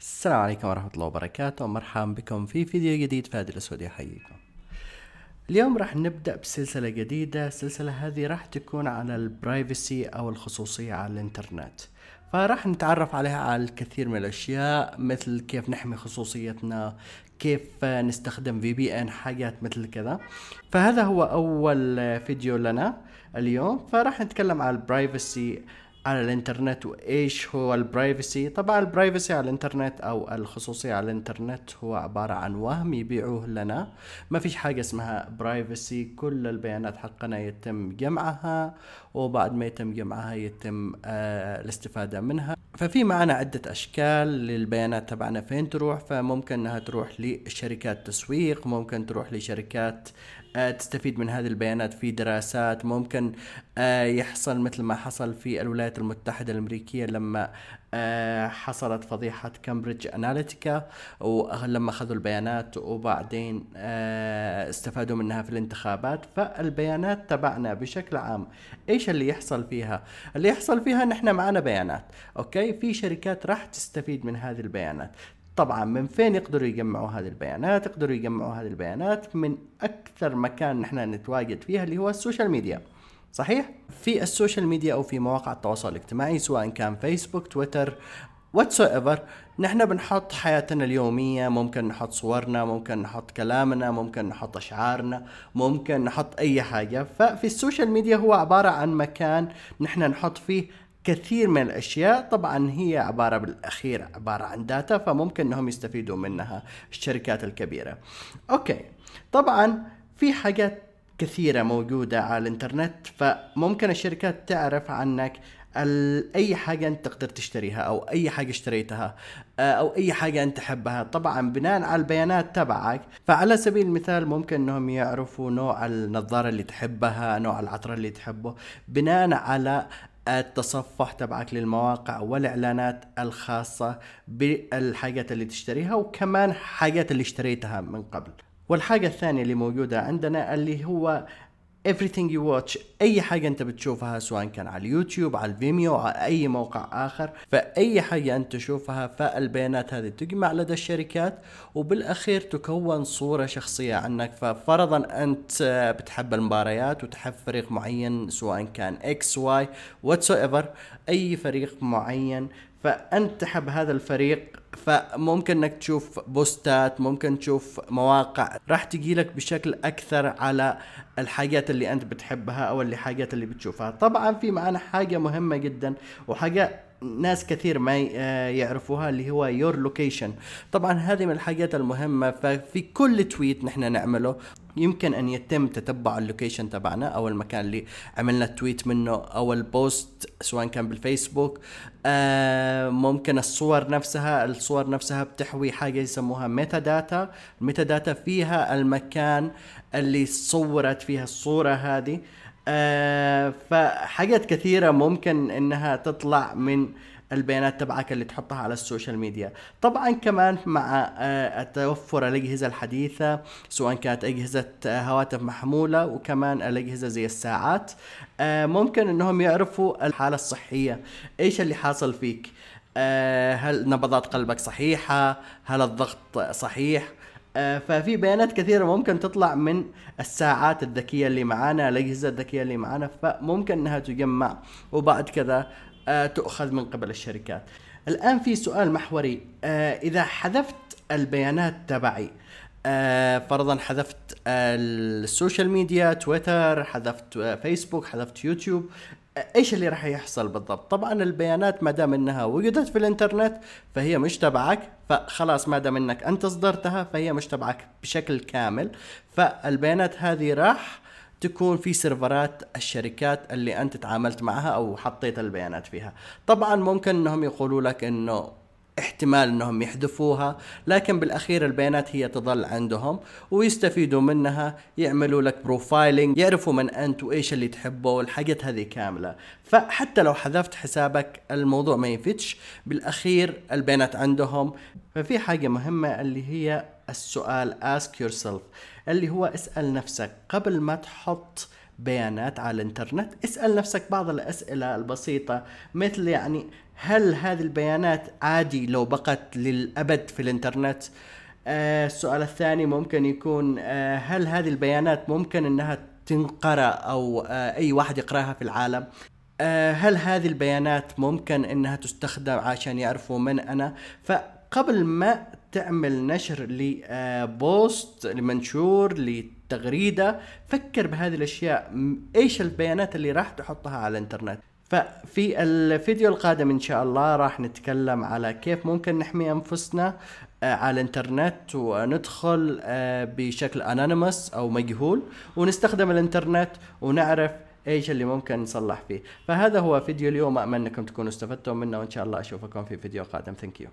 السلام عليكم ورحمة الله وبركاته مرحبا بكم في فيديو جديد فادي الأسود يحييكم اليوم راح نبدأ بسلسلة جديدة السلسلة هذه راح تكون على ال privacy أو الخصوصية على الإنترنت. فراح نتعرف عليها على الكثير من الأشياء مثل كيف نحمي خصوصيتنا كيف نستخدم VPN حاجات مثل كذا. فهذا هو أول فيديو لنا اليوم. فراح نتكلم على ال privacy على الإنترنت وإيش هو ال privacy طبعا ال privacy على الإنترنت أو الخصوصية على الإنترنت هو عبارة عن وهم يبيعوه لنا. ما فيش حاجة اسمها privacy كل البيانات حقنا يتم جمعها وبعد ما يتم جمعها يتم آه الاستفادة منها. ففي معنا عدة أشكال للبيانات تبعنا. فين تروح؟ فممكن إنها تروح لشركات تسويق ممكن تروح لشركات تستفيد من هذه البيانات في دراسات. ممكن آه، يحصل مثل ما حصل في الولايات المتحدة الأمريكية لما آه، حصلت فضيحة كامبريدج أناليتيكا ولما أخذوا البيانات وبعدين استفادوا منها في الانتخابات. فالبيانات تبعنا بشكل عام إيش اللي يحصل فيها؟ اللي يحصل فيها نحن معنا بيانات okay؟ في شركات راح تستفيد من هذه البيانات. طبعا من فين يقدروا يجمعوا هذه البيانات؟ يقدروا يجمعوا هذه البيانات من أكثر مكان نحن نتواجد فيها اللي هو ال social media. صحيح؟ في ال social media أو في مواقع التواصل الاجتماعي سواء كان فيسبوك تويتر whatever نحن بنحط حياتنا اليومية. ممكن نحط صورنا ممكن نحط كلامنا ممكن نحط أشعارنا ممكن نحط أي حاجة. ففي ال social media هو عبارة عن مكان نحن نحط فيه كثير من الأشياء. طبعا هي عبارة بالأخير عبارة عن data فممكن إنهم يستفيدوا منها الشركات الكبيرة. أوكي. طبعا في حاجات كثيرة موجودة على الإنترنت فممكن الشركات تعرف عنك أي حاجة أنت تقدر تشتريها أو أي حاجة اشتريتها آه، أو أي حاجة أنت تحبها. طبعا بناء على البيانات تبعك فعلى سبيل المثال ممكن إنهم يعرفوا نوع النظارة اللي تحبها نوع العطر اللي تحبه. بناء على التصفح تبعك للمواقع والإعلانات الخاصة بالحاجات اللي تشتريها وكمان حاجات اللي اشتريتها من قبل. والحاجة الثانية اللي موجودة عندنا اللي هو everything you watch. أي حاجة أنت بتشوفها سواء كان على اليوتيوب على الفيميو على أي موقع آخر فأي حاجة أنت تشوفها فالبيانات هذه تجمع لدى الشركات وبالأخير تكون صورة شخصية عنك. ففرضا أنت بتحب المباريات وتحب فريق معين سواء كان X Y واتس أي فريق معين فانت تحب هذا الفريق فممكن إنك تشوف post ات ممكن تشوف مواقع. راح تجي لك بشكل أكثر على الحاجات اللي أنت بتحبها أو الحاجات اللي بتشوفها. طبعا في معنا حاجة مهمة جدا وحاجة ناس كثير ما آه، يعرفوها اللي هو your location طبعا هذه من الحاجات المهمة ففي كل tweet نحن نعمله. يمكن أن يتم تتبع ال location تبعنا أو المكان اللي عملنا ال tweet منه أو ال post سواء كان بالفيسبوك. آه ممكن الصور نفسها الصور نفسها بتحوي حاجة يسموها metadata ال metadata فيها المكان اللي صورت فيها الصورة هذه. آه فحاجات كثيرة ممكن إنها تطلع من البيانات تبعك اللي تحطها على ال social media. طبعا كمان مع آه، توفر الأجهزة الحديثة سواء كانت أجهزة آه، هواتف محمولة وكمان الأجهزة زي الساعات ممكن إنهم يعرفوا الحالة الصحية. إيش اللي حاصل فيك؟ هل نبضات قلبك صحيحة؟ هل الضغط صحيح؟ ففي بيانات كثيرة ممكن تطلع من الساعات الذكية اللي معانا الأجهزة الذكية اللي معانا فممكن أنها تجمع وبعد كذا آه، تؤخذ من قبل الشركات. الآن في سؤال محوري آه، إذا حذفت البيانات تبعي آه، فرضا حذفت ال social media تويتر حذفت فيسبوك حذفت يوتيوب. إيش اللي راح يحصل بالضبط؟ طبعا البيانات ما دام إنها وجدت في الإنترنت فهي مش تبعك فخلاص ما دام إنك أنت اصدرتها فهي مش تبعك بشكل كامل. فالبيانات هذه راح تكون في server ات الشركات اللي أنت تعاملت معها أو حطيت البيانات فيها. طبعا ممكن إنهم يقولوا لك إنه احتمال إنهم يحذفوها لكن بالأخير البيانات هي تظل عندهم ويستفيدوا منها يعملوا لك بروفايلنج يعرفوا من أنت وإيش اللي تحبه والحاجات هذه كاملة. فحتى لو حذفت حسابك الموضوع ما يفتش بالأخير البيانات عندهم. ففي حاجة مهمة اللي هي السؤال ask yourself اللي هو اسأل نفسك قبل ما تحط بيانات على الإنترنت. اسأل نفسك بعض الأسئلة البسيطة مثل يعني هل هذه البيانات عادي لو بقت للأبد في الإنترنت؟ آه السؤال الثاني ممكن يكون آه هل هذه البيانات ممكن أنها تنقرأ أو آه أي واحد يقرأها في العالم؟ هل هذه البيانات ممكن أنها تستخدم عشان يعرفوا من أنا؟ فقبل ما تعمل نشر لبوست لمنشور لتغريدة فكر بهذه الأشياء. إيش البيانات اللي راح تحطها على الإنترنت؟ ففي الفيديو القادم إن شاء الله راح نتكلم على كيف ممكن نحمي أنفسنا آه، على الإنترنت وندخل آه، بشكل anonymous أو مجهول ونستخدم الإنترنت ونعرف إيش اللي ممكن نصلح فيه. فهذا هو فيديو اليوم امل أنكم تكونوا استفدتوا منه وإن شاء الله أشوفكم في فيديو قادم. thank you